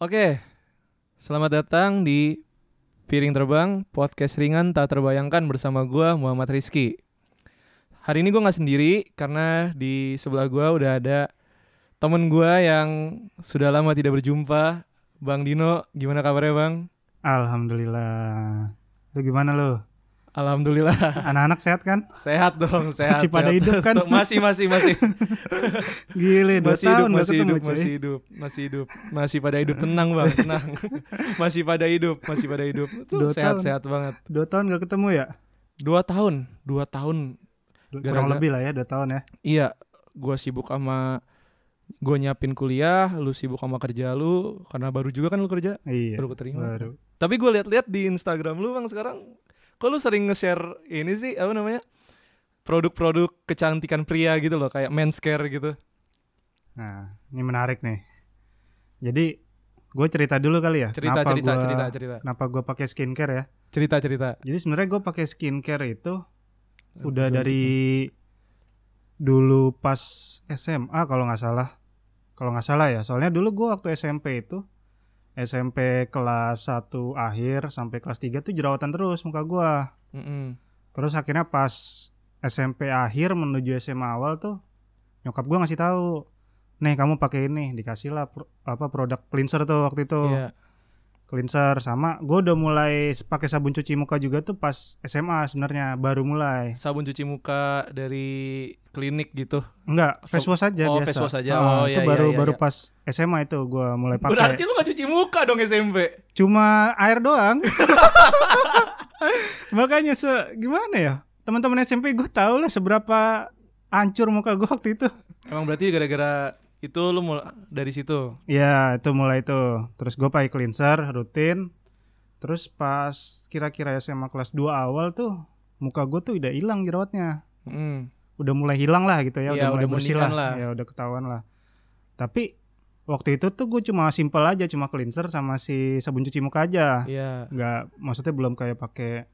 Oke, selamat datang di Piring Terbang, podcast ringan tak terbayangkan bersama gua Muhammad Rizky. Hari ini gue nggak sendiri karena di sebelah gua udah ada temen gua yang sudah lama tidak berjumpa, Bang Dino. Gimana kabarnya Bang? Alhamdulillah. Lu gimana lu? Alhamdulillah Anak-anak sehat kan? sehat dong, sehat. Masih pada sehat. hidup kan? masih, masih, masih. Gile, dua masih tahun hidup, masih hidup, masih hidup, masih hidup, masih pada hidup tenang bang, tenang, masih pada hidup, masih pada hidup, Tuh, sehat tahun. sehat banget. Dua tahun gak ketemu ya? Dua tahun, dua tahun, Dua- Gara-gara- Kurang lebih lah ya, dua tahun ya. iya, gua sibuk sama, gua nyiapin kuliah, lu sibuk sama kerja lu, karena baru juga kan lu kerja, Iya. baru keterima. Baru. Tapi gue liat-liat di Instagram lu bang sekarang, kok lu sering nge-share ini sih apa namanya, produk-produk kecantikan pria gitu loh, kayak men's care gitu. Nah, ini menarik nih. Jadi, gue cerita dulu kali ya. Cerita, kenapa cerita, gua, cerita, cerita, Kenapa gue pakai skincare ya? cerita, cerita. Jadi sebenarnya gue pakai skincare itu udah dari dulu pas SMA kalau nggak salah. Kalau nggak salah ya. Soalnya dulu gue waktu SMP itu SMP kelas 1 akhir sampai kelas 3 tuh jerawatan terus muka gua. Mm-mm. Terus akhirnya pas SMP akhir menuju SMA awal tuh nyokap gua ngasih tahu, "Nih, kamu pakai ini." Dikasih lah pro- apa produk cleanser tuh waktu itu. Iya. Cleanser sama gue udah mulai pakai sabun cuci muka juga tuh pas SMA sebenarnya baru mulai. sabun cuci muka dari klinik gitu. Enggak, face wash aja oh, biasa. face wash aja. Ah, Oh, itu iya, baru iya, iya, baru iya. pas SMA itu gua mulai pakai. Berarti lu gak cuci muka dong SMP. Cuma air doang. Makanya se gimana ya? Teman-teman SMP gue tahu lah seberapa hancur muka gue waktu itu. Emang berarti gara-gara itu lu mulai dari situ. Ya itu mulai itu. Terus gue pakai cleanser rutin. Terus pas kira-kira SMA kelas 2 awal tuh muka gue tuh udah hilang jerawatnya. Mm. Udah mulai hilang lah gitu ya. Iya, udah mulai udah bersih lah. lah. Ya udah ketahuan lah. Tapi waktu itu tuh gue cuma simpel aja, cuma cleanser sama si sabun cuci muka aja. Iya. nggak maksudnya belum kayak pakai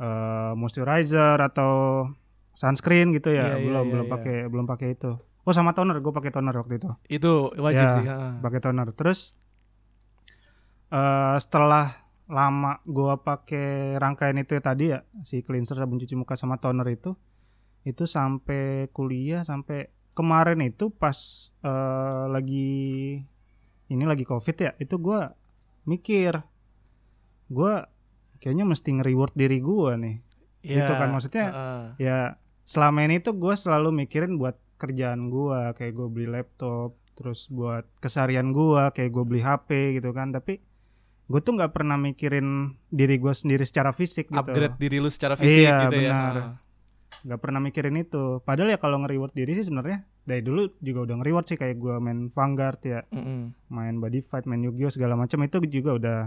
eh, moisturizer atau sunscreen gitu ya Iya, iya, belum iya, belum iya. pakai belum pakai itu oh sama toner gue pakai toner waktu itu Itu wajib Ya. sih. pakai toner terus eh setelah lama gue pakai rangkaian itu ya tadi ya si cleanser sabun cuci muka sama toner itu itu sampai kuliah sampai kemarin itu pas eh, lagi ini lagi covid ya itu gue mikir gue kayaknya mesti nge-reward diri gue nih Iya. Gitu kan, maksudnya Heeh. ya selama ini tuh gue selalu mikirin buat kerjaan gue kayak gue beli laptop terus buat keseharian gue kayak gue beli HP gitu kan tapi gue tuh nggak pernah mikirin diri gue sendiri secara fisik gitu upgrade diri lu secara fisik Iya, gitu benar. ya. nggak pernah mikirin itu padahal ya kalau nge-reward diri sih sebenarnya dari dulu juga udah nge-reward sih kayak gue main Vanguard ya Mm-mm. main body fight main Yu-Gi-Oh segala macam itu juga udah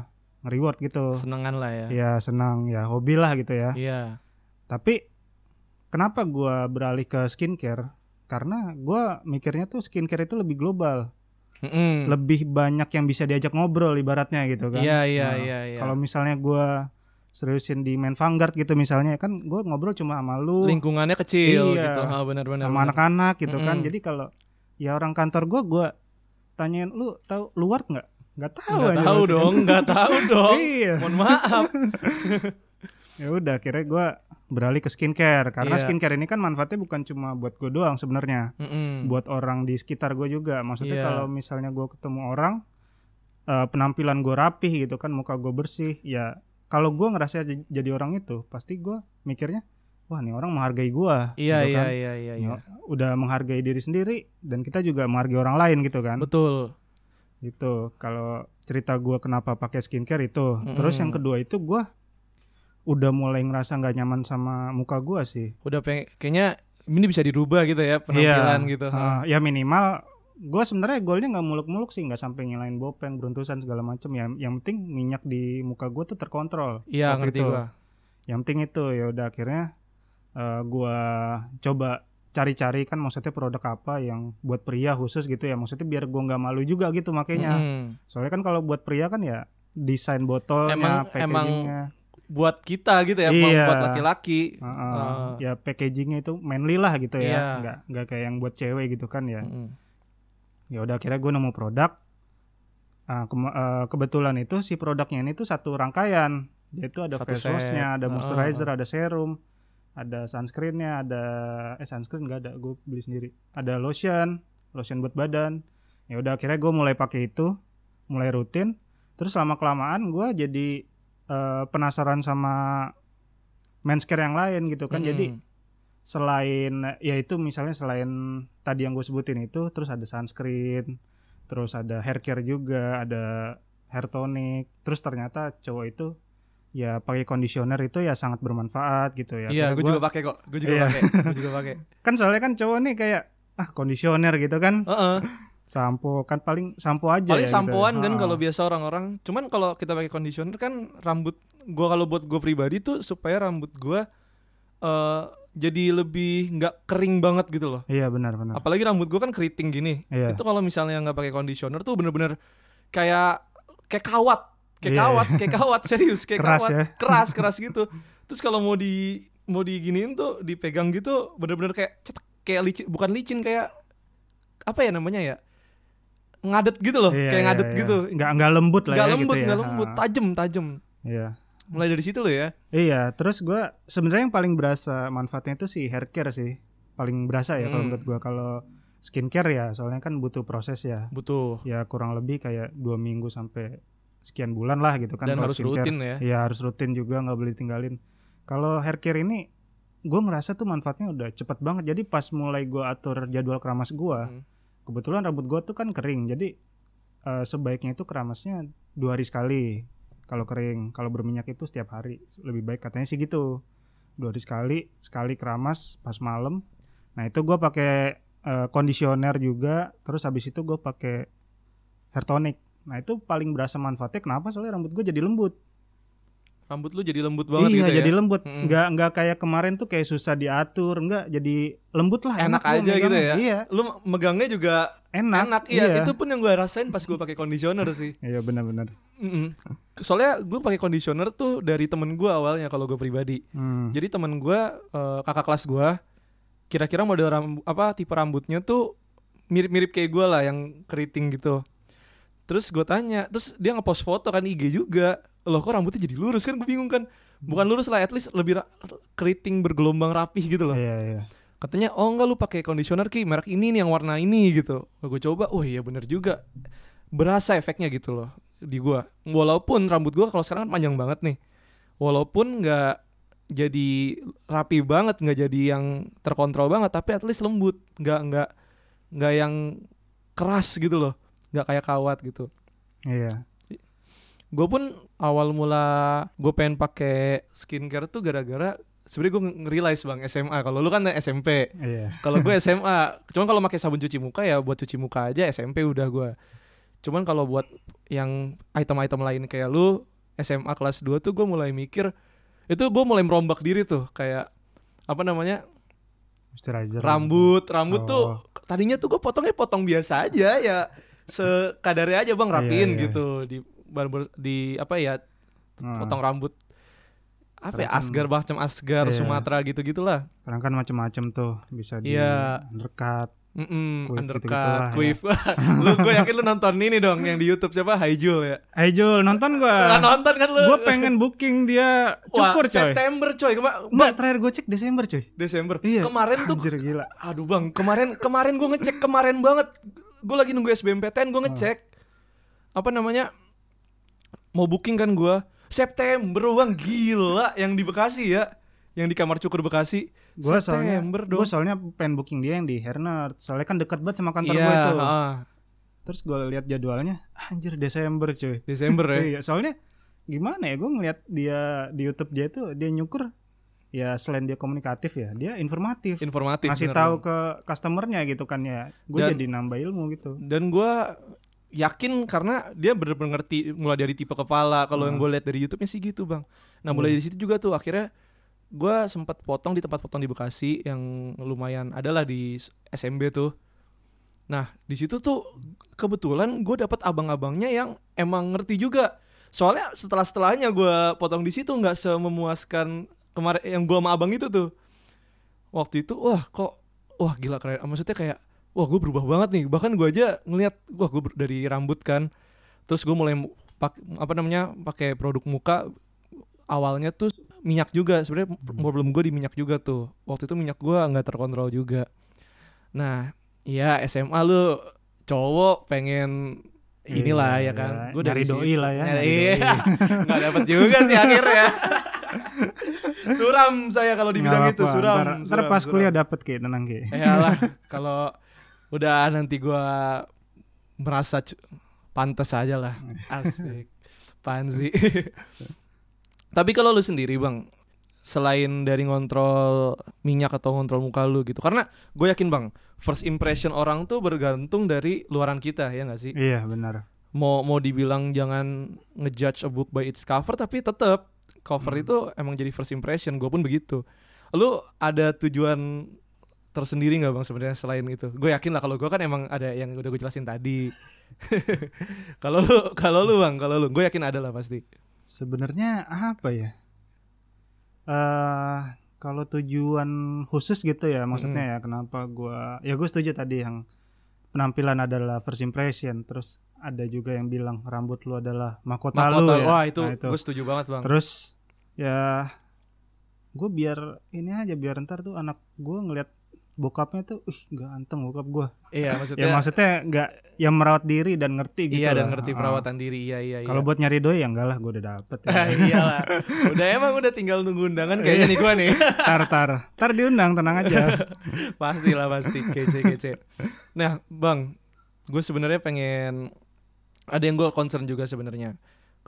nge-reward gitu Senengan lah ya. ya senang ya hobi lah gitu ya Iya. tapi kenapa gua beralih ke skincare karena gua mikirnya tuh skincare itu lebih global Mm-mm. lebih banyak yang bisa diajak ngobrol ibaratnya gitu kan Iya iya Nah, iya iya. kalau misalnya gua seriusin di main Vanguard gitu misalnya kan gua ngobrol cuma sama lu lingkungannya kecil Iya. gitu. Ah benar-benar. sama anak-anak gitu kan Mm-mm. jadi kalau ya orang kantor gua gua tanyain lu tahu luar nggak nggak tahu Nggak aja tahu kan. dong, nggak tahu dong. iya Mohon maaf. ya udah akhirnya gua beralih ke skincare karena Iya. skincare ini kan manfaatnya bukan cuma buat gue doang sebenarnya Mm-mm. buat orang di sekitar gue juga maksudnya Iya. kalau misalnya gue ketemu orang eh, penampilan gue rapih gitu kan muka gue bersih ya kalau gue ngerasa jadi orang itu pasti gue mikirnya wah nih orang menghargai gue Iya gitu iya kan. iya iya. iya. Ya, udah menghargai diri sendiri dan kita juga menghargai orang lain gitu kan Betul. gitu kalau cerita gue kenapa pakai skincare itu terus yang kedua itu gue udah mulai ngerasa nggak nyaman sama muka gue sih. Udah peng kayaknya ini bisa dirubah gitu ya penampilan gitu. uh, ya minimal gue sebenarnya goalnya nggak muluk-muluk sih nggak sampai ngilain bopeng beruntusan segala macam ya yang penting minyak di muka gue tuh terkontrol Iya ngerti gua. yang penting itu ya udah akhirnya uh, gue coba cari-cari kan maksudnya produk apa yang buat pria khusus gitu ya. Maksudnya biar gue nggak malu juga gitu makanya. Mm. soalnya kan kalau buat pria kan ya desain botolnya Emang- packagingnya buat kita gitu ya, Iya. buat laki-laki. Heeh. Uh, ya packagingnya itu manly lah gitu ya Iya. nggak nggak kayak yang buat cewek gitu kan ya mm. ya udah akhirnya gue nemu produk Nah, kema- eh, kebetulan itu si produknya ini tuh satu rangkaian. Dia itu ada Satu face wash-nya, ada Ah. moisturizer, ada serum, ada sunscreen-nya, ada eh sunscreen nggak ada, gue beli sendiri. Ada lotion, lotion buat badan. Ya udah akhirnya gue mulai pakai itu, mulai rutin. Terus lama kelamaan gue jadi eh, penasaran sama manscare yang lain gitu kan. Mm-mm. Jadi selain ya itu misalnya selain tadi yang gue sebutin itu terus ada sunscreen terus ada hair care juga ada hair tonic terus ternyata cowok itu ya pakai conditioner itu ya sangat bermanfaat gitu ya Iya, gue juga pakai kok. Gue juga Iya. pakai. Gue juga pakai. kan soalnya kan cowok nih kayak ah conditioner gitu kan Heeh. Sampo kan paling sampo aja Paling ya gitu. sampoan kan Ah. kalau biasa orang-orang. Cuman kalau kita pakai conditioner kan rambut gua kalau buat gue pribadi tuh supaya rambut gua eh jadi lebih nggak kering banget gitu loh. iya benar benar Apalagi rambut gua kan keriting gini. Iya. Itu kalau misalnya nggak pakai conditioner tuh bener-bener kayak kayak kawat, kayak Iya. kawat, kayak kawat serius, kayak Keras kawat, ya. keras keras gitu. Terus kalau mau di mau diginiin tuh dipegang gitu bener-bener kayak cetek, kayak licin, bukan licin kayak apa ya namanya ya ngadet gitu loh, Iya, kayak iya, ngadet iya. gitu. nggak nggak lembut lah Nggak ya lembut, gitu ya. nggak lembut, tajem, tajem. iya Mulai dari situ loh ya. Iya, terus gua sebenarnya yang paling berasa manfaatnya itu si hair care sih. Paling berasa ya kalau Hmm. menurut gua kalau skincare ya, soalnya kan butuh proses ya. Butuh. Ya kurang lebih kayak dua minggu sampai sekian bulan lah gitu kan. Dan kalau harus skincare. rutin ya. Iya harus rutin juga nggak boleh tinggalin. Kalau hair care ini, gue ngerasa tuh manfaatnya udah cepet banget. Jadi pas mulai gua atur jadwal keramas gua, Hmm. Kebetulan rambut gua tuh kan kering. Jadi eh, sebaiknya itu keramasnya dua hari sekali. Kalau kering, kalau berminyak itu setiap hari. Lebih baik katanya sih gitu. Dua hari sekali, sekali keramas pas malam. Nah itu gua pakai eh, conditioner juga. Terus habis itu gue pakai hair tonic. Nah itu paling berasa manfaatnya kenapa? Soalnya rambut gue jadi lembut. Rambut lu jadi lembut banget iya gitu jadi ya. lembut Mm-mm. nggak nggak kayak kemarin tuh kayak susah diatur nggak jadi lembut lah Enak, gua aja gitu ya. iya Lu megangnya juga enak enak. Iya, itu pun yang gue rasain pas gue pakai conditioner sih. iya benar-benar Mm-mm. Soalnya gue pakai conditioner tuh dari temen gue awalnya kalau gue pribadi. Hmm. Jadi temen gue eh, kakak kelas gue, kira-kira model ram- apa tipe rambutnya tuh mirip-mirip kayak gue lah yang keriting gitu. Terus gue tanya, terus dia ngepost foto kan IG juga. Loh kok rambutnya jadi lurus kan? Gue bingung kan. Bukan lurus lah, at least lebih keriting bergelombang rapih gitu loh. iya iya Katanya, oh enggak lu pakai conditioner ki merek ini nih yang warna ini gitu. Gue coba, oh iya bener juga. Berasa efeknya gitu loh di gua. Walaupun rambut gua kalau sekarang kan panjang banget nih. Walaupun nggak jadi rapi banget, nggak jadi yang terkontrol banget, tapi at least lembut, nggak nggak nggak yang keras gitu loh, nggak kayak kawat gitu. iya Gue pun awal mula gue pengen pakai skincare tuh gara-gara sebenarnya gue nge-realize bang SMA. Kalau lu kan SMP, iya kalau gue SMA, cuman kalau pakai sabun cuci muka ya buat cuci muka aja SMP udah gue. Cuman kalau buat yang item-item lain kayak lu SMA kelas 2 tuh gue mulai mikir itu gue mulai merombak diri tuh kayak apa namanya moisturizer rambut rambut Oh. tuh tadinya tuh gue potongnya potong biasa aja ya sekadarnya aja bang rapiin Iya, iya. gitu di barber di apa ya Nah, potong rambut apa ya asgar macam asgar Iya. Sumatera gitu gitulah sekarang kan macam-macam tuh bisa di Iya. undercut Mm-mm, Quiff undercut, ya. quiff. lu gue yakin lu nonton ini dong yang di YouTube siapa Haijul ya. Eh Jul nonton Nah, gua nonton kan lu. gua pengen booking dia Wah, cukur coy September coy, Kema- Enggak terakhir gue cek Desember coy Desember. Iya Kemarin tuh Anjir gila aduh Bang, kemarin kemarin gue ngecek kemarin banget. Gue lagi nunggu SBMPTN gue ngecek. Apa namanya? Mau booking kan gua September Bang, gila yang di Bekasi ya. Yang di kamar cukur Bekasi. Gue soalnya September dong. Gue soalnya pengen booking dia yang di Hernard Soalnya kan deket banget sama kantor Iya, gue itu heeh. Terus gue lihat jadwalnya Anjir Desember cuy Desember ya. Iya soalnya Gimana ya gue ngeliat dia di Youtube dia tuh Dia nyukur Ya selain dia komunikatif ya Dia informatif Informatif. Ngasih tahu ke customernya gitu kan ya Gue jadi nambah ilmu gitu dan gua yakin karena dia bener-bener ngerti mulai dari tipe kepala kalau yang gue lihat dari YouTube-nya sih gitu bang. Nah mulai dari situ juga tuh akhirnya gua sempat potong di tempat potong di Bekasi yang lumayan adalah di SMB tuh. Nah di situ tuh kebetulan gue dapat abang-abangnya yang emang ngerti juga. Soalnya setelah setelahnya gua potong di situ nggak sememuaskan kemarin yang gua sama abang itu tuh. Waktu itu wah kok wah gila keren. Maksudnya kayak wah gue berubah banget nih. Bahkan gue aja ngelihat wah gue dari rambut kan. Terus gue mulai mu- pak apa namanya pakai produk muka awalnya tuh minyak juga. Sebenarnya problem gue di minyak juga tuh. Waktu itu minyak gue nggak terkontrol juga. Nah ya SMA lu cowok pengen inilah Iya, ya kan. Iya. gue Nyari doi lah ya, nyari iya nggak dapet juga sih akhirnya. Suram saya kalau di bidang itu suram ntar, ntar suram, pas suram. kuliah dapet ki. Tenang ki. Iyalah kalau udah nanti gua merasa pantas aja lah. Asik. Panzi. Tapi kalau lu sendiri, Bang, selain dari ngontrol minyak atau ngontrol muka lu gitu. Karena gue yakin, Bang, first impression orang tuh bergantung dari luaran kita, ya nggak sih? iya benar Mau mau dibilang jangan ngejudge a book by its cover tapi tetap cover itu emang jadi first impression. Gue pun begitu. Lu ada tujuan tersendiri nggak bang sebenarnya selain itu? Gue yakin lah kalau gue kan emang ada yang udah gue jelasin tadi. Kalau lu, kalau lu bang, kalau lu, gue yakin ada lah pasti. sebenarnya apa ya eh kalau tujuan khusus gitu ya maksudnya ya kenapa gua ya gue setuju tadi yang penampilan adalah first impression terus ada juga yang bilang rambut lu adalah mahkota, lu Mahkota, ya wah itu, Nah, gue setuju banget bang. terus ya gue biar ini aja biar ntar tuh anak gue ngeliat bokapnya tuh ih ganteng bokap gue Iya maksudnya. ya maksudnya nggak yang merawat diri dan ngerti gitu iya dan lah. ngerti Ah. perawatan diri. Iya iya. iya. kalau buat nyari doi ya enggak lah gue udah dapet ya. iyalah. Udah emang udah tinggal nunggu undangan kayaknya nih gue nih. tar tar tar diundang tenang aja pasti lah pasti kece kece. Nah bang, gue sebenarnya pengen ada yang gue concern juga sebenarnya.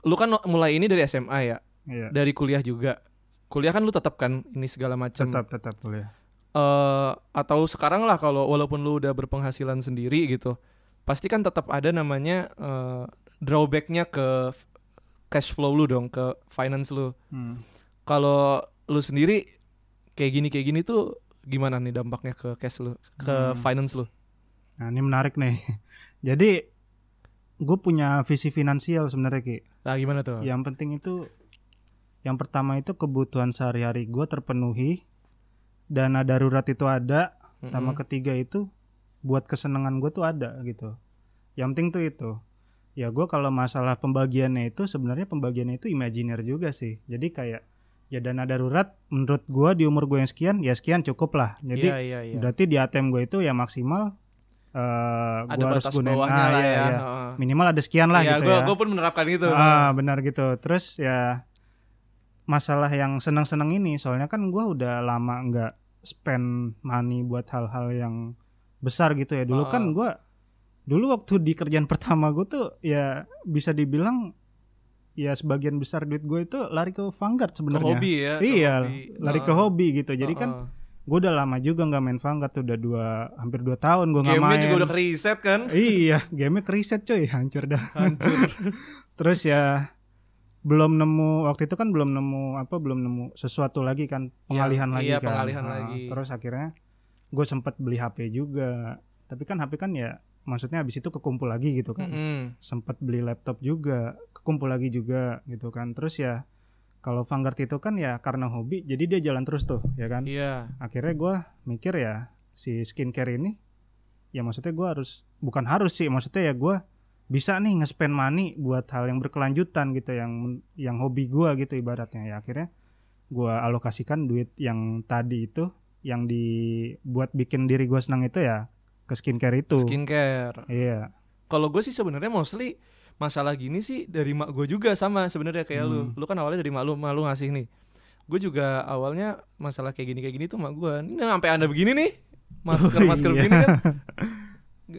Lu kan mulai ini dari SMA ya, Iya. dari kuliah juga. Kuliah kan lu tetap kan ini segala macam. tetap tetap kuliah eh atau sekarang lah kalau walaupun lu udah berpenghasilan sendiri gitu pasti kan tetap ada namanya eh, drawbacknya ke cash flow lu dong ke finance lu. Hmm. kalau lu sendiri kayak gini kayak gini tuh gimana nih dampaknya ke cash lu ke Hmm. finance lu? Nah ini menarik nih. Jadi gue punya visi finansial sebenarnya ki. Nah gimana tuh? Yang penting itu yang pertama itu kebutuhan sehari-hari gue terpenuhi dana darurat itu ada sama ketiga itu buat kesenangan gue tuh ada gitu. Yang penting tuh itu. Ya gue kalau masalah pembagiannya itu sebenarnya pembagiannya itu imajiner juga sih. Jadi kayak ya dana darurat menurut gue di umur gue yang sekian ya sekian cukup lah. Jadi iya iya iya. berarti di ATM gue itu ya maksimal eh ada gue harus gunain bawahnya ah, lah iya, ya. iya. Heeh. minimal ada sekian lah Iya, gitu gua, ya. gua pun menerapkan itu. Ah benar gitu. Terus ya masalah yang senang-senang ini soalnya kan gua udah lama nggak spend money buat hal-hal yang besar gitu ya. Dulu Ah. kan gua dulu waktu di kerjaan pertama gue tuh ya bisa dibilang ya sebagian besar duit gue itu lari ke Vanguard sebenarnya. hobi ya ke Iya, hobi. lari ke hobi gitu. Jadi kan Heeh. gue udah lama juga nggak main Vanguard tuh udah dua hampir dua tahun gue nggak gamenya main. juga udah riset kan Iya, game keriset coy, hancur dah. hancur Terus ya belum nemu waktu itu kan belum nemu apa belum nemu sesuatu lagi kan pengalihan lagi iya, kan. pengalihan Nah, lagi. Terus akhirnya gue sempat beli HP juga. Tapi kan HP kan ya maksudnya habis itu kekumpul lagi gitu kan. Mm-mm. Sempat beli laptop juga, kekumpul lagi juga gitu kan. Terus ya kalau Vanguard itu kan ya karena hobi jadi dia jalan terus tuh ya kan. iya Akhirnya gue mikir ya si skincare ini ya maksudnya gue harus bukan harus sih maksudnya ya gue bisa nih nge-spend money buat hal yang berkelanjutan gitu yang yang hobi gua gitu ibaratnya ya. Akhirnya gua alokasikan duit yang tadi itu yang dibuat bikin diri gua senang itu ya ke skincare itu. Skincare. Iya. Kalau gue sih sebenarnya mostly masalah gini sih dari mak gue juga sama sebenarnya kayak lu. Lu kan awalnya dari mak lu mak lu ngasih nih. Gue juga awalnya masalah kayak gini kayak gini tuh mak gue ini sampai anda begini nih. Masker Oh, masker iya. begini kan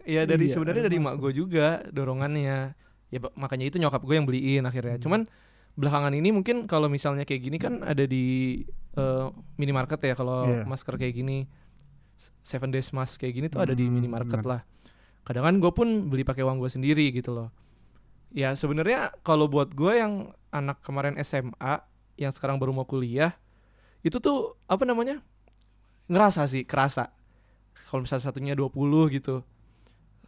ya dari Iya, sebenarnya dari mak gue juga dorongannya. Ya makanya itu nyokap gue yang beliin akhirnya. Cuman belakangan ini mungkin kalau misalnya kayak gini kan ada di eh, minimarket ya kalau Iya. masker kayak gini seven days mask kayak gini tuh ada di Hmm, minimarket lah. Kadang kan gue pun beli pakai uang gue sendiri gitu loh. Ya sebenarnya kalau buat gue yang anak kemarin SMA yang sekarang baru mau kuliah itu tuh apa namanya ngerasa sih kerasa. Kalau misalnya satunya 20 gitu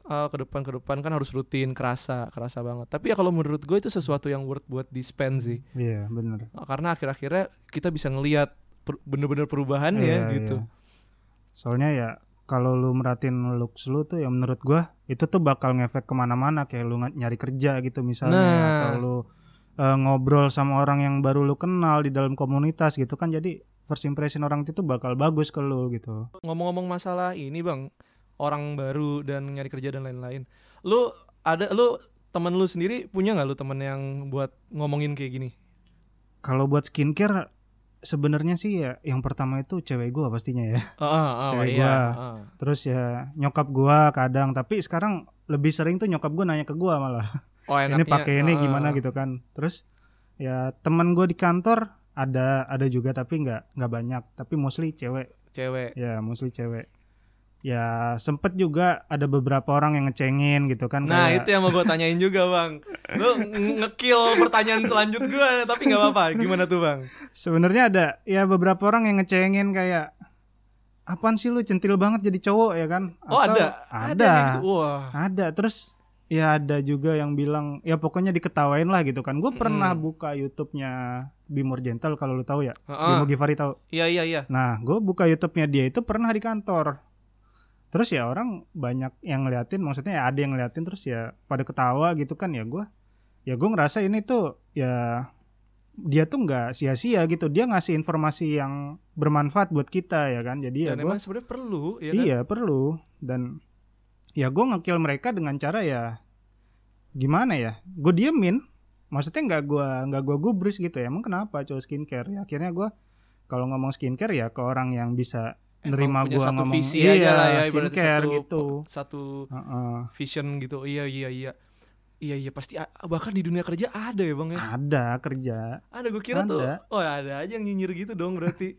Eh, ke depan ke depan kan harus rutin kerasa kerasa banget. Tapi ya kalau menurut gue itu sesuatu yang worth buat di spend sih. Iya bener. Eh, karena akhir-akhirnya kita bisa ngelihat per- bener-bener perubahannya Iya, gitu. iya. soalnya ya kalau lu merhatiin looks lu tuh ya menurut gua itu tuh bakal ngefek ke mana-mana. Kayak lu nyari kerja gitu misalnya Nah. atau lu eh, ngobrol sama orang yang baru lu kenal di dalam komunitas gitu kan. Jadi first impression orang itu tuh bakal bagus ke lu gitu. Ngomong-ngomong masalah ini bang, orang baru dan nyari kerja dan lain-lain. Lu ada lu temen lu sendiri punya nggak lu temen yang buat ngomongin kayak gini? kalau buat skincare sebenarnya sih ya yang pertama itu cewek gua pastinya ya ah, ah, Cewek iya. gua. ah. terus ya nyokap gua kadang tapi sekarang lebih sering tuh nyokap gua nanya ke gua malah Oh, ini pakai ini ah, gimana gitu kan terus ya teman gue di kantor ada ada juga tapi nggak nggak banyak tapi mostly cewek Cewek. ya mostly cewek ya sempet juga ada beberapa orang yang ngecengin gitu kan Nah kayak, itu yang mau gue tanyain juga bang. Lu nge- ngekill pertanyaan selanjut gue Tapi nggak apa-apa. Gimana tuh bang? sebenarnya ada ya beberapa orang yang ngecengin kayak apaan sih lu centil banget jadi cowok ya kan? Oh Atau- ada? Ada. Yang gitu? Wah. Ada. Terus ya ada juga yang bilang ya pokoknya diketawain lah gitu kan. Gue pernah buka YouTube-nya Bimor Gentle kalau lu tahu ya? Heeh. Bimo Givari tahu? Iya iya iya. Nah, gue buka YouTube-nya dia itu pernah di kantor. Terus ya orang banyak yang ngeliatin, maksudnya ya ada yang ngeliatin terus ya pada ketawa gitu kan ya gue. Ya gue ngerasa ini tuh ya dia tuh nggak sia-sia gitu. Dia ngasih informasi yang bermanfaat buat kita ya kan. Jadi ya gue sebenarnya perlu ya kan? iya perlu dan ya gue ngekill mereka dengan cara ya gimana ya? Gue diemin. Maksudnya nggak gue nggak gue gubris gitu ya. Emang kenapa cowok skincare? Ya akhirnya gue kalau ngomong skincare ya ke orang yang bisa nerima punya gue satu ngomong visi iya, aja lah ya skincare satu, gitu. Satu Heeh. vision gitu Iya iya iya Iya iya pasti bahkan di dunia kerja ada ya bang ya Ada kerja. Ada gue kira tuh Ada. Oh ada aja yang nyinyir gitu dong berarti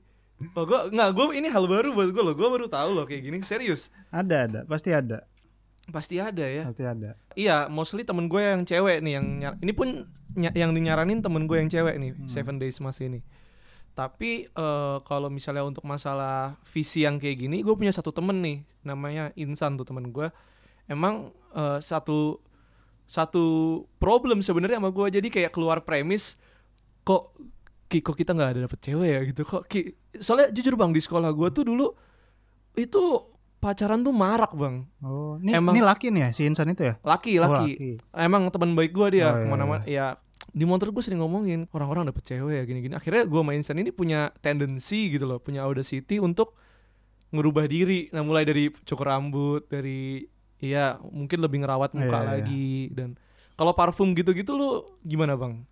Oh gue nggak gue ini hal baru buat gue loh Gue baru tahu loh kayak gini serius Ada ada pasti ada Pasti ada ya pasti ada. Iya, mostly temen gue yang cewek nih yang ini pun ny- yang dinyaranin temen gue yang cewek nih Seven Days Mas ini. Tapi eh, kalau misalnya untuk masalah visi yang kayak gini, gue punya satu temen nih namanya Insan tuh temen gue. Emang eh, satu satu problem sebenarnya sama gue jadi kayak keluar premis kok Ki kok kita nggak ada dapet cewek ya gitu kok Ki soalnya jujur bang di sekolah gue tuh dulu itu pacaran tuh marak bang Oh, ini Emang- ini laki nih ya si Insan itu ya? laki Oh, laki laki. emang teman baik gue dia Oh, iya, ke mana-mana ya di motor gue sering ngomongin orang-orang dapet cewek ya gini-gini akhirnya gue main Insan ini punya tendensi gitu loh punya audacity untuk ngerubah diri nah mulai dari cukur rambut dari iya mungkin lebih ngerawat muka Iya, iya. lagi dan kalau parfum gitu-gitu lu gimana bang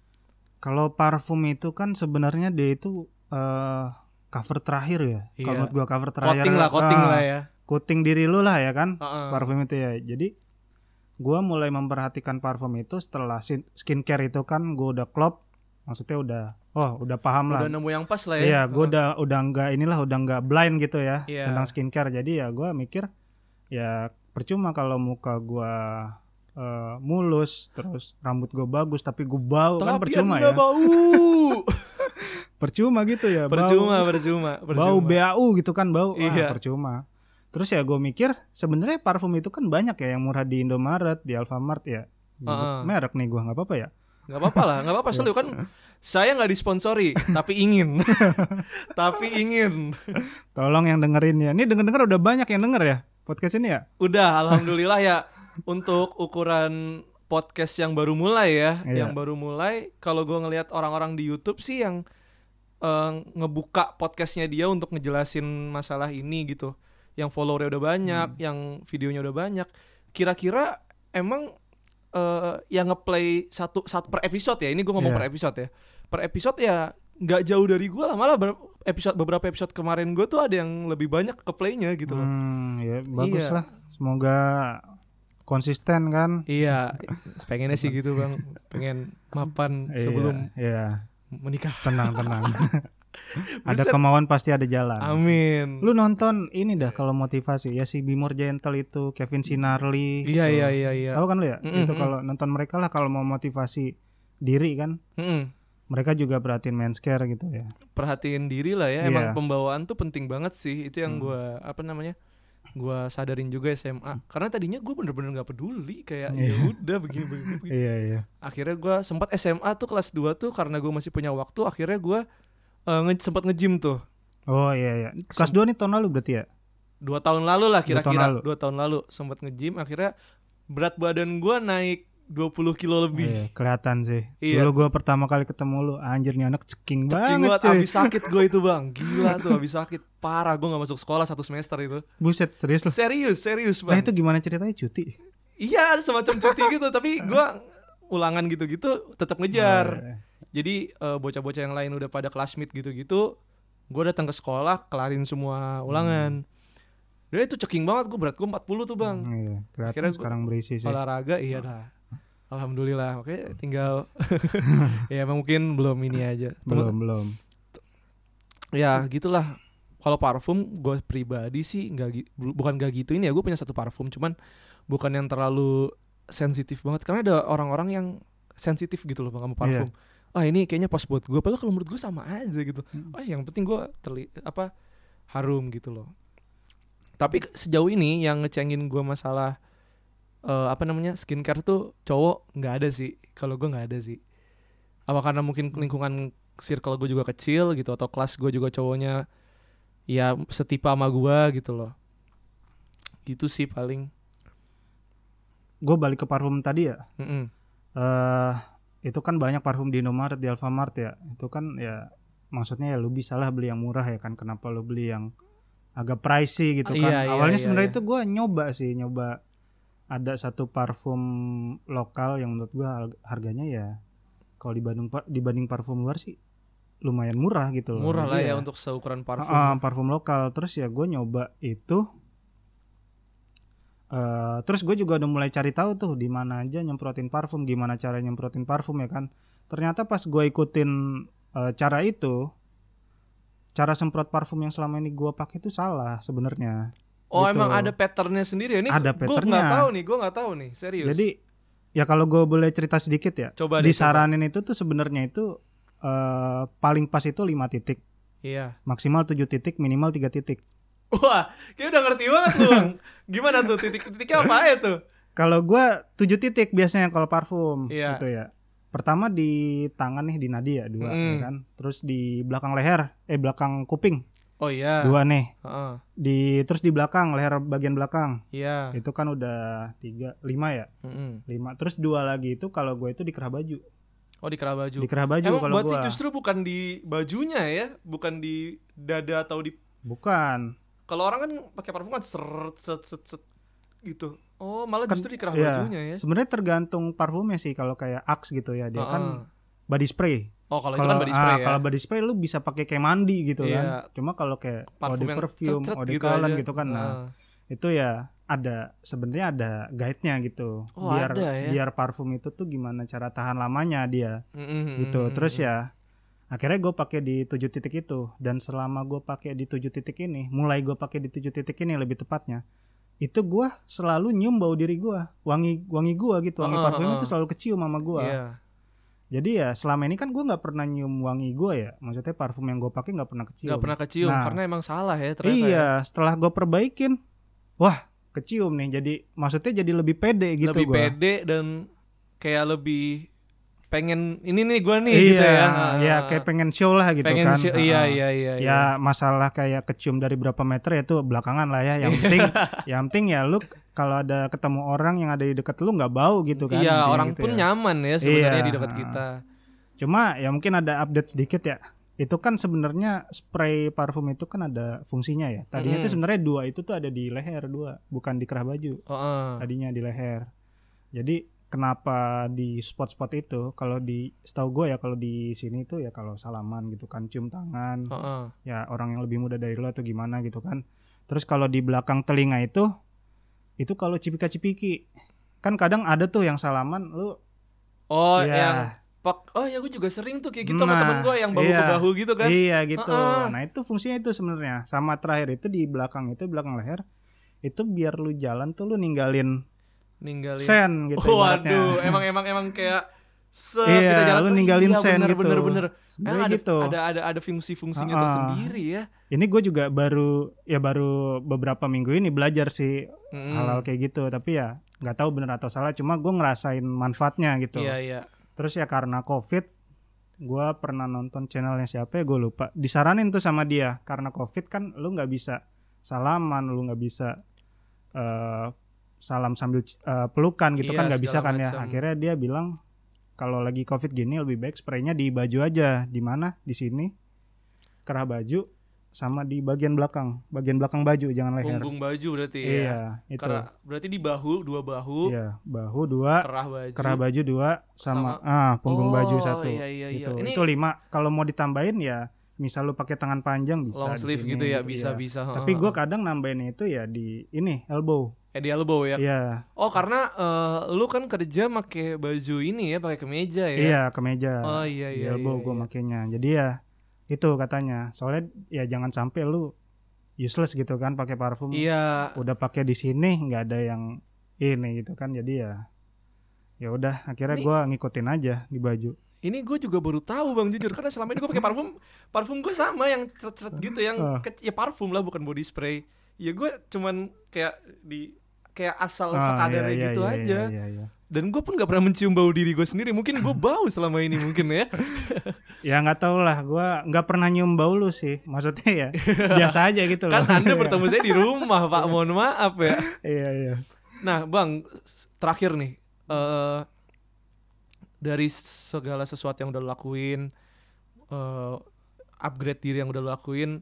Kalau parfum itu kan sebenarnya dia itu eh, cover terakhir ya. Iya. Kalau menurut gua cover terakhir. coating lah coating ah, lah ya coating diri lu lah ya kan. Heeh. Parfum itu ya. Jadi gua mulai memperhatikan parfum itu setelah skincare itu kan gua udah klop. Maksudnya udah oh, udah paham lah. udah nemu yang pas lah ya Iya, gue udah udah nggak inilah udah nggak blind gitu ya Iya. tentang skincare. Jadi ya gue mikir ya percuma kalau muka gue eh, mulus, terus rambut gue bagus tapi gue bau kan tapi percuma anda ya. bau Percuma gitu ya. percuma bau, percuma bau percuma BAU gitu kan bau. Wah, Iya. percuma. Terus ya gue mikir sebenarnya parfum itu kan banyak ya yang murah di Indomaret, di Alfamart ya. Heeh. Merek nih gue nggak apa-apa ya. nggak apa-apa lah nggak apa-apa soalnya kan saya nggak disponsori tapi ingin tapi ingin Tolong yang dengerin ya. Ini denger-denger udah banyak yang denger ya podcast ini ya. udah alhamdulillah ya untuk ukuran podcast yang baru mulai ya Iya. yang baru mulai kalau gue ngelihat orang-orang di YouTube sih yang eh, ngebuka podcastnya dia untuk ngejelasin masalah ini gitu yang followernya udah banyak yang videonya udah banyak kira-kira emang eh, yang ngeplay satu satu per episode ya ini gue ngomong Iya. per episode ya per episode ya nggak jauh dari gue lah malah ber- episode beberapa episode kemarin gue tuh ada yang lebih banyak ke playnya gitu loh Hmm, ya bagus Iya. lah. Semoga konsisten kan. Iya, pengennya sih gitu bang, pengen mapan sebelum Iya, menikah. iya. tenang tenang. ada Buset. kemauan pasti ada jalan. Amin. Lu nonton ini dah kalau motivasi ya si Bimor Gentle itu Kevin Sinarli. Iya tuh. iya iya iya. Tahu kan lu ya? Mm-mm, Itu mm. kalau nonton mereka lah kalau mau motivasi diri kan. Mm-mm. Mereka juga perhatiin men's care gitu ya. Perhatiin diri lah ya. Iya. Emang pembawaan tuh penting banget sih. Itu yang gua apa namanya? Gua sadarin juga SMA. Karena tadinya gue bener-bener nggak peduli kayak ya udah begini begini. begini. Iya iya. Akhirnya gua sempat SMA tuh kelas 2 tuh karena gue masih punya waktu. Akhirnya gua eh, nge- sempat nge-gym tuh. Oh iya iya. Kelas 2 nih tahun lalu berarti ya? dua tahun lalu lah Dua tahun kira-kira lalu. dua tahun lalu sempat nge-gym akhirnya berat badan gua naik 20 kilo lebih Iya, kelihatan sih. Iya. Dulu gue pertama kali ketemu lu, anjir nih anak ceking, Ceking banget banget cuy. abis sakit gue itu bang Gila tuh abis sakit Parah gue gak masuk sekolah satu semester itu Buset, serius lu. Serius serius Nah bang itu gimana ceritanya cuti? Iya ada semacam cuti gitu Tapi gue ulangan gitu-gitu tetap ngejar Oh, iya. Jadi eh, bocah-bocah yang lain udah pada classmate gitu-gitu Gue datang ke sekolah Kelarin semua ulangan. Dan itu ceking banget Gue berat gue 40 tuh bang. Iya, kelihatan Akhirnya gua- sekarang berisi sih. Olahraga iya dah. Alhamdulillah. Oke tinggal Ya emang mungkin belum ini aja. Temen- Belum, belum. ya gitulah. Kalau parfum gue pribadi sih nggak bukan gak gitu ini ya gue punya satu parfum cuman bukan yang terlalu sensitif banget. Karena ada orang-orang yang sensitif gitu loh bang sama parfum ah ini kayaknya pas buat gue padahal kalau menurut gue sama aja gitu. Ah yang penting gue terli apa harum gitu loh. Tapi sejauh ini yang ngecengin gue masalah eh, apa namanya skincare tuh cowok nggak ada sih. Kalau gue nggak ada sih. Apa karena mungkin lingkungan circle gue juga kecil gitu atau kelas gue juga cowoknya ya setipe sama gue gitu loh. Gitu sih paling. Gue balik ke parfum tadi ya. Mm-mm. eh itu kan banyak parfum di Indomaret, di Alfamart ya. Itu kan ya maksudnya ya lu bisa lah beli yang murah ya kan. Kenapa lu beli yang agak pricey gitu kan. Iya, iya, Awalnya iya, sebenarnya iya. itu gua nyoba sih, nyoba ada satu parfum lokal yang menurut gua harg- harganya ya kalau dibanding dibanding parfum luar sih lumayan murah gitu loh. murah lah Jadi ya untuk seukuran parfum ah, parfum lokal. Terus ya gue nyoba itu. Eh terus gue juga udah mulai cari tahu tuh di mana aja nyemprotin parfum, gimana cara nyemprotin parfum ya kan. Ternyata pas gue ikutin eh, cara itu, cara semprot parfum yang selama ini gue pakai itu salah sebenarnya. oh gitu. emang ada patternnya sendiri ya ini Ada gue patternnya. nggak tahu nih gue nggak tahu nih serius Jadi ya kalau gue boleh cerita sedikit ya, Coba deh, disaranin itu tuh sebenarnya itu eh, paling pas itu 5 titik, iya maksimal 7 titik, minimal 3 titik. Wah kayak udah ngerti banget tuh bang gimana tuh titik-titiknya apa ya tuh Kalau gua 7 titik biasanya kalau parfum Iya. gitu ya. Pertama di tangan nih di nadi ya dua Mm. ya kan. Terus di belakang leher, eh belakang kuping oh iya dua nih. Heeh. Di terus di belakang leher bagian belakang iya itu kan udah tiga lima ya Mm-mm. lima. Terus dua lagi itu kalau gue itu di kerah baju. oh di kerah baju Di kerah baju emang kalau berarti gua. justru bukan di bajunya ya bukan di dada atau di Bukan. Kalau orang kan pakai parfum kan seret set set set gitu. Oh, malah justru di kerah Iya. bajunya ya. Sebenarnya tergantung parfumnya sih kalau kayak Axe gitu ya dia kan Heeh. body spray. Oh, kalau itu kan body spray ah, ya. kalau body spray lu bisa pakai kayak mandi gitu Iya. kan. Cuma kalau kayak Parfum body perfume, de gitu gitu kan. Nah, itu ya ada sebenarnya ada guide-nya gitu. Oh, biar ada ya? biar parfum itu tuh gimana cara tahan lamanya dia Mm-mm, gitu. mm-mm. Terus ya akhirnya gue pakai di tujuh titik itu dan selama gue pakai di tujuh titik ini, mulai gue pakai di tujuh titik ini lebih tepatnya. Itu gua selalu nyium bau diri gua, wangi wangi gua gitu, wangi Heeh, parfum heeh. itu selalu kecium sama gua. Iya. Jadi ya selama ini kan gua nggak pernah nyium wangi gua ya, maksudnya parfum yang gue pakai nggak pernah kecium. Gak pernah kecium Nah, karena emang salah ya ternyata. Iya, ya. setelah gue perbaikin, wah kecium nih. Jadi maksudnya jadi lebih pede gitu lebih gua. pede dan kayak lebih pengen ini nih gua nih iya, gitu ya. ya kayak pengen show lah gitu pengen kan. show- iya, Heeh. iya, iya, Ya masalah kayak kecium dari berapa meter ya itu belakangan lah ya. Yang penting, yang penting ya lu kalau ada ketemu orang yang ada di dekat lu nggak bau gitu kan. Iya, orang gitu pun ya. nyaman ya sebenarnya Iya. di dekat kita. Cuma ya mungkin ada update sedikit ya. Itu kan sebenarnya spray parfum itu kan ada fungsinya ya. Tadinya Mm-mm. tuh sebenarnya dua itu tuh ada di leher dua, bukan di kerah baju. Heeh. Tadinya di leher. Jadi kenapa di spot-spot itu kalau di setahu gue ya kalau di sini tuh ya kalau salaman gitu kan cium tangan Heeh. ya orang yang lebih muda dari lo atau gimana gitu kan. Terus kalau di belakang telinga itu itu kalau cipika-cipiki kan kadang ada tuh yang salaman lu Oh, Iya. yang pak oh ya gue juga sering tuh kayak gitu sama Nah, temen gue yang bahu iya. ke bahu gitu kan. Iya gitu. Heeh. Nah itu fungsinya itu sebenarnya. Sama terakhir itu di belakang itu belakang leher itu biar lu jalan tuh lu ninggalin Ninggalin. sen gitu. Oh. Waduh, emang emang emang kayak se Iya, kita jalan lu oh ninggalin iya, sen bener, gitu. Bener bener. Ada, gitu. ada ada ada fungsi-fungsinya Ah, ah. tersendiri ya. Ini gue juga baru ya baru beberapa minggu ini belajar sih Mm-mm. hal-hal kayak gitu. Tapi ya nggak tahu bener atau salah. Cuma gue ngerasain manfaatnya gitu. Iya iya. Terus ya karena covid, gue pernah nonton channelnya siapa ya gue lupa. Disaranin tuh sama dia karena covid kan lu nggak bisa salaman lu nggak bisa eh, salam sambil eh, pelukan gitu Iya, kan nggak bisa kan ya. macam. akhirnya dia bilang kalau lagi covid gini lebih baik spraynya di baju aja. Di mana? Di sini. Kerah baju sama di bagian belakang. Bagian belakang baju jangan leher. Punggung baju berarti ya. iya itu. Kerah- berarti di bahu, dua bahu, iya bahu dua kerah baju. kerah baju dua sama, Sama- ah punggung Oh, baju satu. iya, iya, iya. itu Ini- itu lima. Kalau mau ditambahin ya misal lu pakai tangan panjang bisa long sleeve sini, gitu ya, bisa iya. bisa. tapi gue kadang nambahin itu ya di ini elbow eh di elbow ya. iya Oh, karena eh, lu kan kerja pakai baju ini ya, pakai kemeja ya. iya kemeja Oh iya iya. elbow iya, gue iya. makainya jadi ya itu katanya soalnya ya jangan sampai lu useless gitu kan pakai parfum Iya. udah pakai di sini nggak ada yang ini gitu kan jadi ya ya udah akhirnya gua ngikutin aja di baju Ini gue juga baru tahu bang jujur karena selama ini gue pakai parfum, parfum gue sama yang ceret-ceret gitu yang Oh. ke- ya parfum lah bukan body spray. Ya gue cuman kayak di kayak asal Ah, sekadarnya iya, iya, gitu iya, aja. iya, iya. Dan gue pun gak pernah mencium bau diri gue sendiri. Mungkin gue bau selama ini mungkin ya. ya nggak tahu lah gua nggak pernah nyium bau lu sih maksudnya ya biasa aja gitu loh Kan anda bertemu saya di rumah pak. Mohon maaf ya. iya iya Nah bang terakhir nih. eh dari segala sesuatu yang udah lo lakuin, eh, upgrade diri yang udah lo lakuin,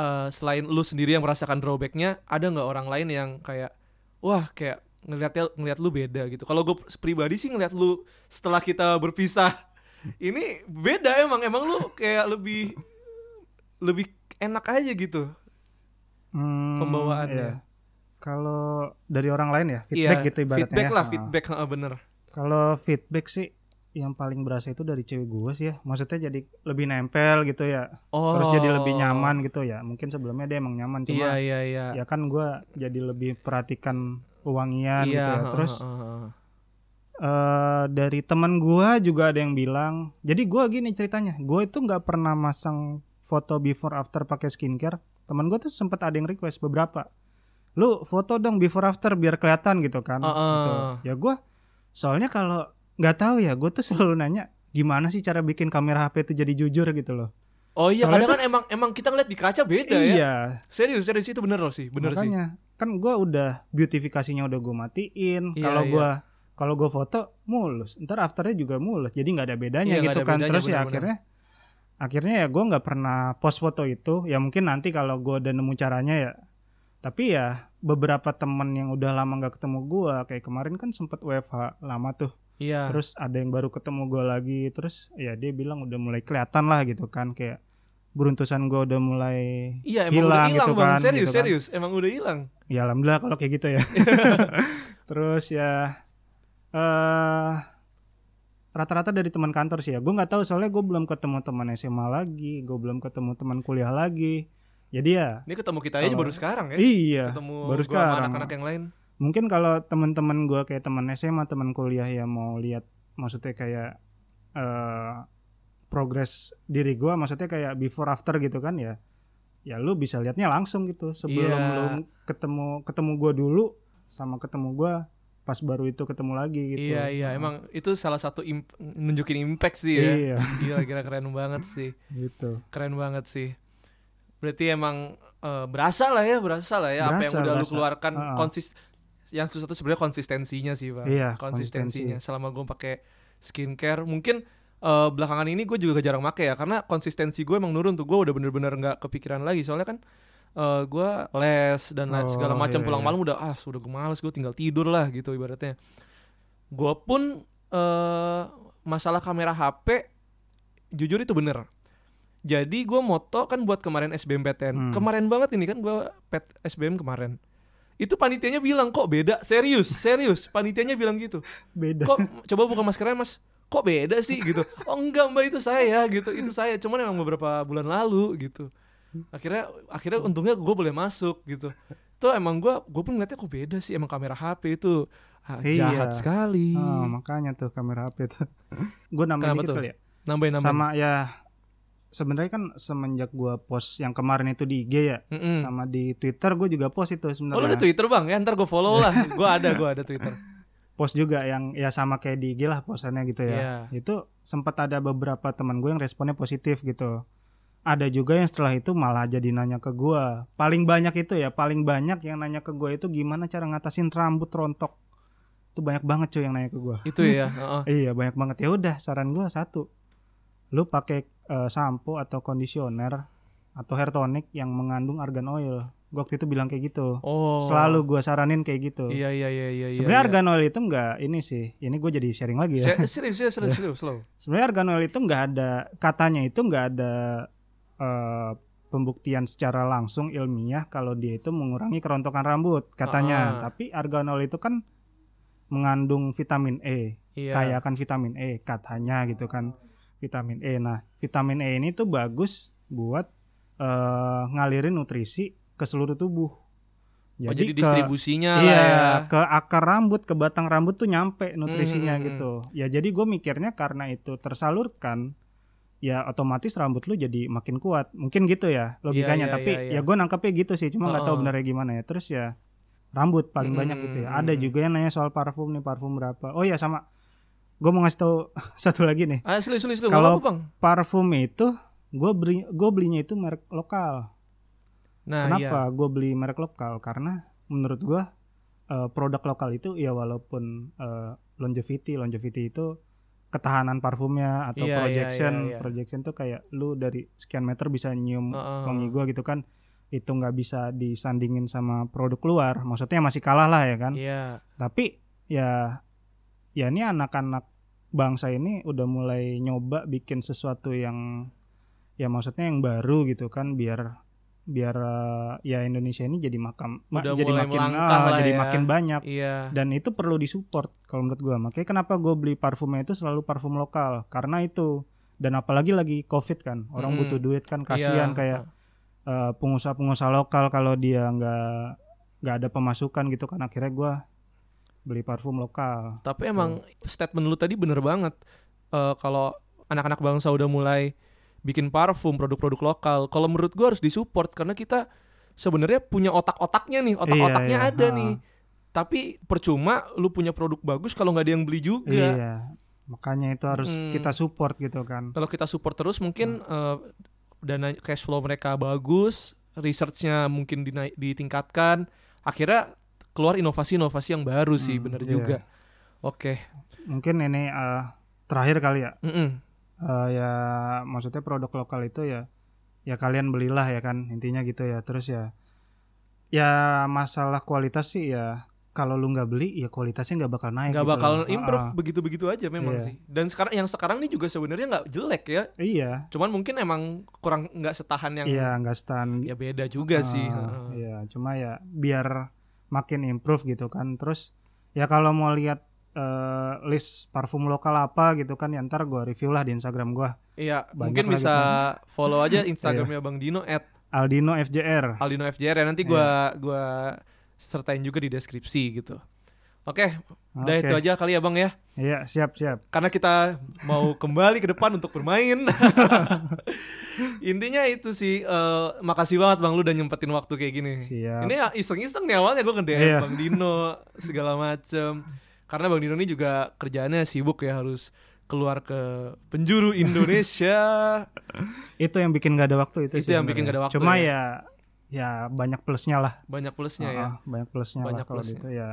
eh, selain lu sendiri yang merasakan drawbacknya, ada nggak orang lain yang kayak, wah kayak ngelihatnya ngelihat lu beda gitu. Kalau gue pribadi sih ngelihat lu setelah kita berpisah, ini beda emang emang lu kayak lebih lebih enak aja gitu Hmm, pembawaannya. iya. kalau dari orang lain ya feedback Iya, gitu ibaratnya feedback ya. lah, Ah. feedback ah, bener. Kalau feedback sih yang paling berasa itu dari cewek gue sih ya. Maksudnya jadi lebih nempel gitu ya. Oh. Terus jadi lebih nyaman gitu ya. Mungkin sebelumnya dia emang nyaman cuma iya iya. ya kan gue jadi lebih perhatikan wangian iya, gitu ya. Terus heeh, heeh. eh dari teman gue juga ada yang bilang. Jadi gue gini ceritanya. Gue itu nggak pernah masang foto before after pakai skincare. Teman gue tuh sempat ada yang request beberapa. Lu foto dong before after biar kelihatan gitu kan. Heeh. Gitu. Ya gue soalnya kalau nggak tahu ya gue tuh selalu nanya gimana sih cara bikin kamera HP itu jadi jujur gitu loh. Oh iya, Soalnya kadang kan emang emang kita ngeliat di kaca beda ya. iya. Serius, serius itu bener loh sih, bener sih. makanya kan gue udah beautifikasinya udah gue matiin. Iya, Kalau iya. gue kalau gue foto mulus, ntar afternya juga mulus. Jadi nggak ada bedanya Iya, gitu ada kan. bedanya, Terus ya bener-bener. akhirnya akhirnya ya gue nggak pernah post foto itu. Ya mungkin nanti kalau gue udah nemu caranya ya. Tapi ya beberapa temen yang udah lama nggak ketemu gue kayak kemarin kan sempet WFH lama tuh. Iya. Terus ada yang baru ketemu gue lagi. Terus ya dia bilang udah mulai kelihatan lah gitu kan kayak beruntusan gue udah mulai Iya, emang udah hilang hilang gitu bang. kan, Serius, gitu kan. serius. Emang udah hilang. Ya alhamdulillah kalau kayak gitu ya. Terus ya eh rata-rata dari teman kantor sih ya. Gue nggak tahu soalnya gue belum ketemu teman SMA lagi, gue belum ketemu teman kuliah lagi. Jadi ya Ini ketemu kita aja baru sekarang ya. iya Ketemu baru sekarang. anak-anak yang lain. Mungkin kalau teman-teman gue kayak teman SMA, teman kuliah ya mau lihat maksudnya kayak eh progres diri gue, maksudnya kayak before after gitu kan ya. Ya lu bisa lihatnya langsung gitu sebelum Iya. lu ketemu ketemu gue dulu sama ketemu gue pas baru itu ketemu lagi gitu. Iya, iya. Emang itu salah satu imp- nunjukin impact sih ya. Iya, Gila, kira keren banget sih. gitu. Keren banget sih. Berarti emang eh, berasa lah ya, berasa lah ya apa yang Berasa, udah lu berasa. keluarkan Heeh. konsis yang susah tuh sebenarnya konsistensinya sih, Bang. Iya, konsistensinya. Selama gue pakai skincare, mungkin eh, belakangan ini gue juga jarang pakai ya karena konsistensi gue emang nurun tuh. Gue udah bener-bener nggak kepikiran lagi soalnya kan eh, gue les dan Oh, segala macam iya, pulang iya. malam udah ah sudah gue males gue tinggal tidur lah gitu ibaratnya. Gue pun eh masalah kamera HP jujur itu bener. Jadi gue moto kan buat kemarin SBMPTN. Hmm. Kemarin banget ini kan gue pet SBM kemarin. Itu panitianya bilang kok beda, serius, serius. Panitianya bilang gitu. Beda. Kok coba buka maskernya mas? Kok beda sih gitu? Oh enggak mbak itu saya gitu, itu saya. Cuman emang beberapa bulan lalu gitu. Akhirnya akhirnya untungnya gue boleh masuk gitu. Tuh emang gue gue pun ngeliatnya kok beda sih emang kamera HP itu ah, Iya. jahat sekali. Oh, makanya tuh kamera HP tuh. gue nambahin Kenapa dikit tuh? kali ya. Nambahin nambahin. Sama ya sebenarnya kan semenjak gua post yang kemarin itu di IG ya, Mm-mm. sama di Twitter gue juga post itu Oh lu sebenarnya. ada Twitter bang ya ntar gue follow lah Gue ada gue ada Twitter post juga yang ya sama kayak di IG lah postannya gitu ya. Iya. Itu sempat ada beberapa teman gue yang responnya positif gitu. ada juga yang setelah itu malah jadi nanya ke gua paling banyak itu ya paling banyak yang nanya ke gua itu gimana cara ngatasin rambut rontok itu banyak banget cuy yang nanya ke gua Itu ya. heeh. iya banyak banget ya udah saran gua satu lu pakai eh, sampo atau kondisioner atau hair tonic yang mengandung argan oil gua waktu itu bilang kayak gitu Oh. selalu gua saranin kayak gitu Iya iya iya iya. iya, sebenarnya iya. argan oil itu enggak ini sih ini gue jadi sharing lagi ya Se- Serius serius serius serius slow. sebenarnya argan oil itu nggak ada katanya itu nggak ada eh, pembuktian secara langsung ilmiah kalau dia itu mengurangi kerontokan rambut katanya Ah. tapi argan oil itu kan mengandung vitamin E Iya. kaya akan vitamin E katanya gitu kan vitamin E nah vitamin E ini tuh bagus buat eh, ngalirin nutrisi ke seluruh tubuh oh, jadi ke- distribusinya Iya, lah ya. ke akar rambut, ke batang rambut tuh nyampe nutrisinya Hmm, hmm, gitu. Ya jadi gue mikirnya karena itu tersalurkan, ya otomatis rambut lu jadi makin kuat. Mungkin gitu ya logikanya. iya, Tapi iya, iya. ya gue nangkepnya gitu sih, cuma nggak tahu Heeh. benernya gimana ya. Terus ya rambut paling Hmm, banyak gitu ya. hmm, Ada hmm. juga yang nanya soal parfum nih, parfum berapa? Oh ya sama, gue mau ngasih tahu satu lagi nih. Ah, serius serius serius. Kalau-. Parfum itu gue beli, gue belinya itu merek lokal. Nah, Kenapa iya. gue beli merek lokal? Karena menurut gue eh, produk lokal itu ya walaupun eh, longevity, longevity itu ketahanan parfumnya atau Iya, iya, projection, iya, iya. projection tuh kayak lu dari sekian meter bisa nyium Heeh. wangi gue gitu kan. Itu nggak bisa disandingin sama produk luar. Maksudnya masih kalah lah ya kan. Iya. Tapi ya ya ini anak-anak bangsa ini udah mulai nyoba bikin sesuatu yang ya maksudnya yang baru gitu kan biar biar eh, ya Indonesia ini jadi makam ma- Udah jadi mulai makin ah, lah jadi ya. makin banyak Iya. dan itu perlu disupport kalau menurut gua makanya kenapa gue beli parfumnya itu selalu parfum lokal karena itu dan apalagi lagi covid kan orang Mm. butuh duit kan kasihan Iya. kayak eh, pengusaha-pengusaha lokal kalau dia nggak nggak ada pemasukan gitu kan akhirnya gua beli parfum lokal Tapi emang statement lu tadi bener banget. Eh, kalau anak-anak bangsa udah mulai bikin parfum produk-produk lokal, kalau menurut gua harus disupport karena kita sebenarnya punya otak-otaknya nih, otak-otaknya Iya, iya. ada Ha. nih. Tapi percuma lu punya produk bagus kalau nggak ada yang beli juga. iya makanya itu harus Mm. kita support gitu kan Kalau kita support terus mungkin Hmm. eh, dana cash flow mereka bagus, researchnya mungkin dinaik, ditingkatkan, akhirnya keluar inovasi-inovasi yang baru sih, Hmm, bener iya. juga. Oke. mungkin ini eh, terakhir kali ya Mm-mm. Eh, ya maksudnya produk lokal itu ya ya kalian belilah ya kan intinya gitu ya terus ya ya masalah kualitas sih ya kalau lu nggak beli ya kualitasnya nggak bakal naik nggak gitu bakal loh. improve ah. begitu-begitu aja memang Iya. sih. Dan sekarang yang sekarang ini juga sebenarnya nggak jelek ya. iya Cuman mungkin emang kurang nggak setahan yang iya nggak stand ya beda juga sih. Ah, Heeh. iya cuma ya biar makin improve gitu kan. Terus ya kalau mau lihat eh, list parfum lokal apa gitu kan ya ntar gue review lah di Instagram gue Iya, Banyak mungkin bisa gitu. follow aja Instagramnya Bang Dino at Aldino FJR Aldino FJR ya nanti gua gua sertain juga di deskripsi gitu. Oke, udah Oke. itu aja kali ya Bang ya. iya siap siap Karena kita mau kembali ke depan untuk bermain. Intinya itu sih eh, makasih banget Bang lu udah nyempetin waktu kayak gini. Siap. Ini iseng-iseng nih awalnya gue nge-DM Iya. Bang Dino segala macem. Karena Bang Dino ini juga kerjaannya sibuk ya harus keluar ke penjuru Indonesia. itu yang bikin gak ada waktu itu Itu sih yang bikin gak ada waktu cuma ya. ya ya banyak plusnya lah Banyak plusnya ya. Ah, banyak plusnya Banyak lah kalau plusnya. gitu ya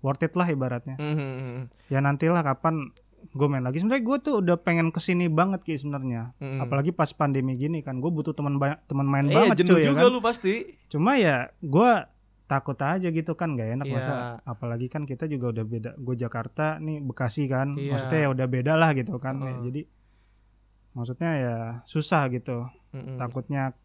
worth it lah ibaratnya Mhm. ya nantilah kapan gue main lagi sebenarnya gue tuh udah pengen ke sini banget ki sebenarnya Mm-mm. apalagi pas pandemi gini kan gue butuh teman teman main Eh, banget cuy ya juga kan lu pasti. cuma ya gue takut aja gitu kan gak enak Iya. masa apalagi kan kita juga udah beda gue Jakarta nih Bekasi kan Iya. maksudnya ya udah beda lah gitu kan Ya, Heeh. jadi maksudnya ya susah gitu Mm-mm. takutnya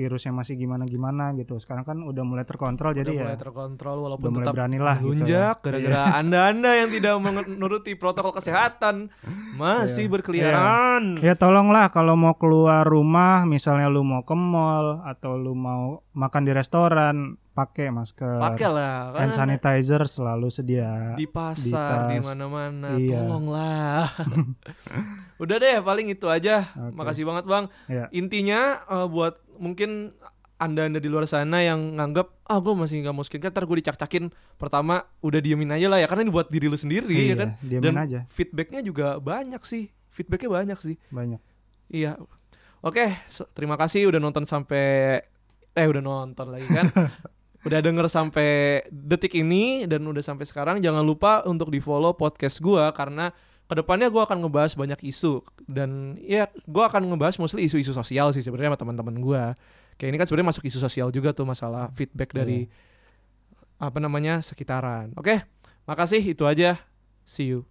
virusnya masih gimana gimana gitu sekarang kan udah mulai terkontrol Udah jadi ya mulai terkontrol walaupun udah mulai tetap berani lah gitu lunjak ya. gara-gara anda-anda yang tidak menuruti protokol kesehatan masih Iya. berkeliaran. Ya tolonglah kalau mau keluar rumah, misalnya lu mau ke mall atau lu mau makan di restoran, pakai masker. Pakailah kan Hand sanitizer selalu sedia. di pasar di di mana-mana. Iya. Tolonglah. Udah deh paling itu aja. Oke. Makasih banget Bang. Ya. Intinya eh, buat mungkin anda-anda di luar sana yang nganggap ah gue masih nggak mau skincare ntar gue dicak-cakin pertama udah diemin aja lah ya karena ini buat diri lu sendiri ya Iya, kan diemin dan aja. feedbacknya juga banyak sih feedbacknya banyak sih Banyak. iya Oke, terima kasih udah nonton sampai eh udah nonton lagi kan. udah denger sampai detik ini dan udah sampai sekarang jangan lupa untuk di-follow podcast gua karena ke depannya gua akan ngebahas banyak isu dan ya gua akan ngebahas mostly isu-isu sosial sih sebenarnya sama teman-teman gua. Kayak ini kan sebenarnya masuk isu sosial juga tuh masalah feedback dari apa namanya sekitaran. Oke, makasih itu aja. See you.